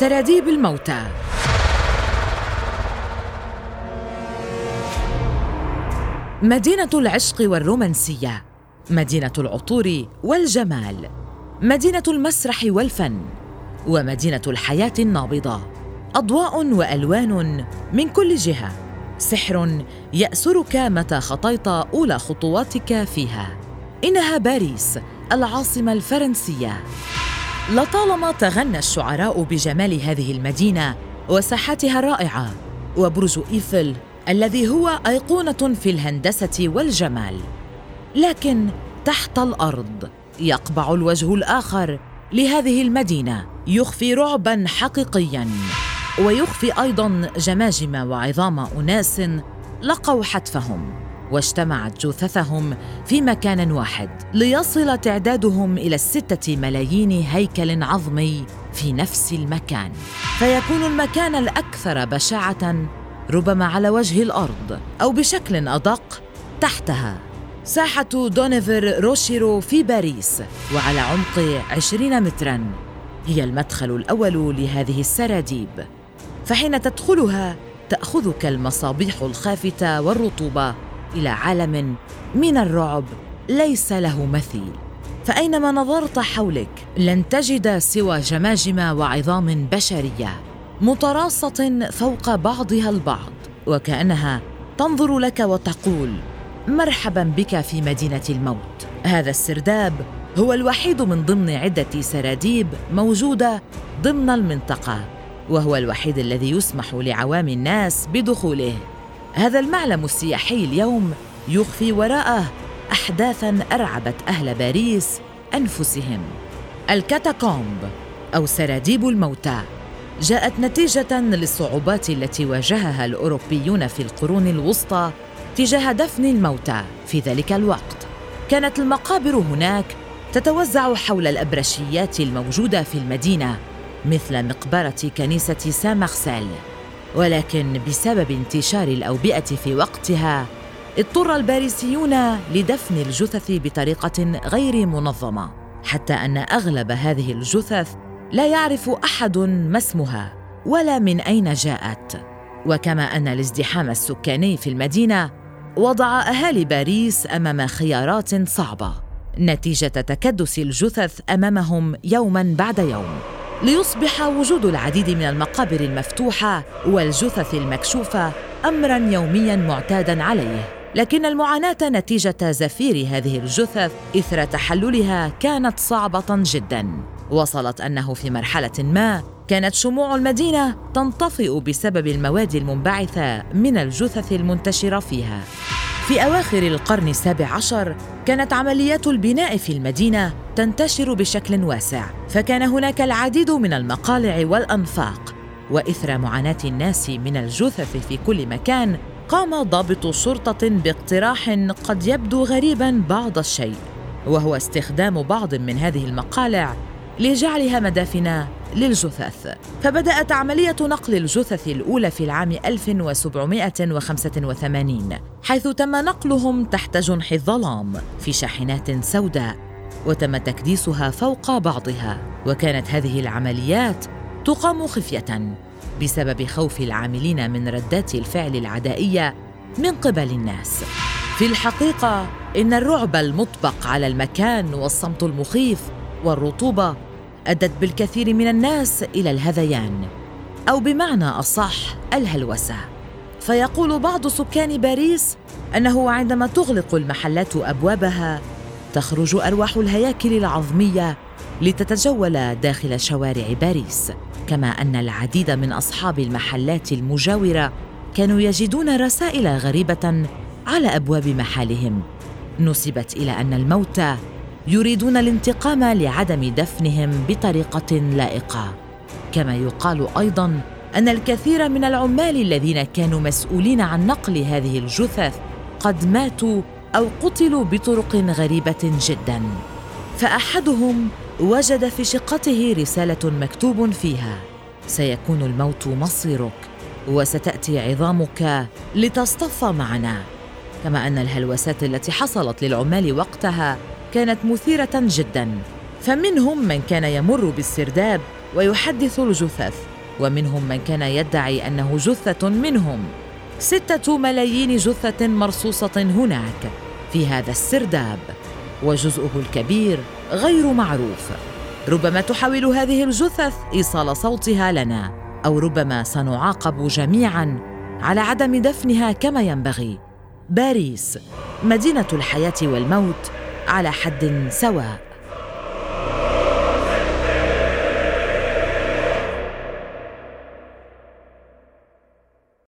سراديب الموتى. مدينة العشق والرومانسية مدينة العطور والجمال مدينة المسرح والفن ومدينة الحياة النابضة. أضواء وألوان من كل جهة. سحر يأسرك متى خطيت أولى خطواتك فيها. إنها باريس العاصمة الفرنسية. لطالما تغنى الشعراء بجمال هذه المدينة وساحاتها الرائعة وبرج إيفل الذي هو أيقونة في الهندسة والجمال. لكن تحت الأرض يقبع الوجه الآخر لهذه المدينة يخفي رعبا حقيقيا. ويخفي أيضا جماجم وعظام أناس لقوا حتفهم. واجتمعت جثثهم في مكان واحد ليصل تعدادهم إلى الستة ملايين هيكل عظمي في نفس المكان. فيكون المكان الأكثر بشاعة ربما على وجه الأرض أو بشكل أدق تحتها. ساحة دونفير روشيرو في باريس وعلى عمق عشرين متراً هي المدخل الأول لهذه السراديب. فحين تدخلها تأخذك المصابيح الخافتة والرطوبة إلى عالم من الرعب ليس له مثيل. فأينما نظرت حولك لن تجد سوى جماجم وعظام بشرية متراصة فوق بعضها البعض وكأنها تنظر لك وتقول مرحبا بك في مدينة الموت. هذا السرداب هو الوحيد من ضمن عدة سراديب موجودة ضمن المنطقة وهو الوحيد الذي يسمح لعوام الناس بدخوله. هذا المعلم السياحي اليوم يخفي وراءه احداثا أرعبت أهل باريس أنفسهم. الكاتاكومب أو سراديب الموتى جاءت نتيجة للصعوبات التي واجهها الأوروبيون في القرون الوسطى تجاه دفن الموتى في ذلك الوقت. كانت المقابر هناك تتوزع حول الأبرشيات الموجودة في المدينة مثل مقبرة كنيسة سان مارسيل. ولكن بسبب انتشار الأوبئة في وقتها اضطر الباريسيون لدفن الجثث بطريقة غير منظمة حتى أن أغلب هذه الجثث لا يعرف أحد ما اسمها ولا من أين جاءت. وكما أن الازدحام السكاني في المدينة وضع أهالي باريس أمام خيارات صعبة نتيجة تكدس الجثث أمامهم يوما بعد يوم. ليصبح وجود العديد من المقابر المفتوحة والجثث المكشوفة امرا يوميا معتادا عليه. لكن المعاناة نتيجة زفير هذه الجثث إثر تحللها كانت صعبة جدا. وصلت أنه في مرحلة ما كانت شموع المدينة تنطفئ بسبب المواد المنبعثة من الجثث المنتشرة فيها. في أواخر القرن السابع عشر كانت عمليات البناء في المدينة تنتشر بشكل واسع فكان هناك العديد من المقالع والأنفاق. وإثر معاناة الناس من الجثث في كل مكان قام ضابط شرطة باقتراح قد يبدو غريبا بعض الشيء وهو استخدام بعض من هذه المقالع لجعلها مدافن للجثث. فبدأت عملية نقل الجثث الأولى في العام 1785 حيث تم نقلهم تحت جنح الظلام في شاحنات سوداء وتم تكديسها فوق بعضها. وكانت هذه العمليات تقام خفية بسبب خوف العاملين من ردات الفعل العدائية من قبل الناس. في الحقيقة إن الرعب المطبق على المكان والصمت المخيف والرطوبة أدت بالكثير من الناس إلى الهذيان أو بمعنى أصح الهلوسة. فيقول بعض سكان باريس أنه عندما تغلق المحلات أبوابها تخرج أرواح الهياكل العظمية لتتجول داخل شوارع باريس. كما أن العديد من أصحاب المحلات المجاورة كانوا يجدون رسائل غريبة على أبواب محالهم نسبت إلى أن الموتى يريدون الانتقام لعدم دفنهم بطريقة لائقة. كما يقال أيضا أن الكثير من العمال الذين كانوا مسؤولين عن نقل هذه الجثث قد ماتوا أو قتلوا بطرق غريبة جدا. فأحدهم وجد في شقته رسالة مكتوب فيها سيكون الموت مصيرك وستأتي عظامك لتصطف معنا. كما أن الهلوسات التي حصلت للعمال وقتها كانت مثيرة جدا. فمنهم من كان يمر بالسرداب ويحدث الجثث ومنهم من كان يدعي أنه جثة منهم. ستة ملايين جثة مرصوصة هناك في هذا السرداب وجزءه الكبير غير معروف. ربما تحاول هذه الجثث إيصال صوتها لنا أو ربما سنعاقب جميعا على عدم دفنها كما ينبغي. باريس مدينة الحياة والموت على حد سواء.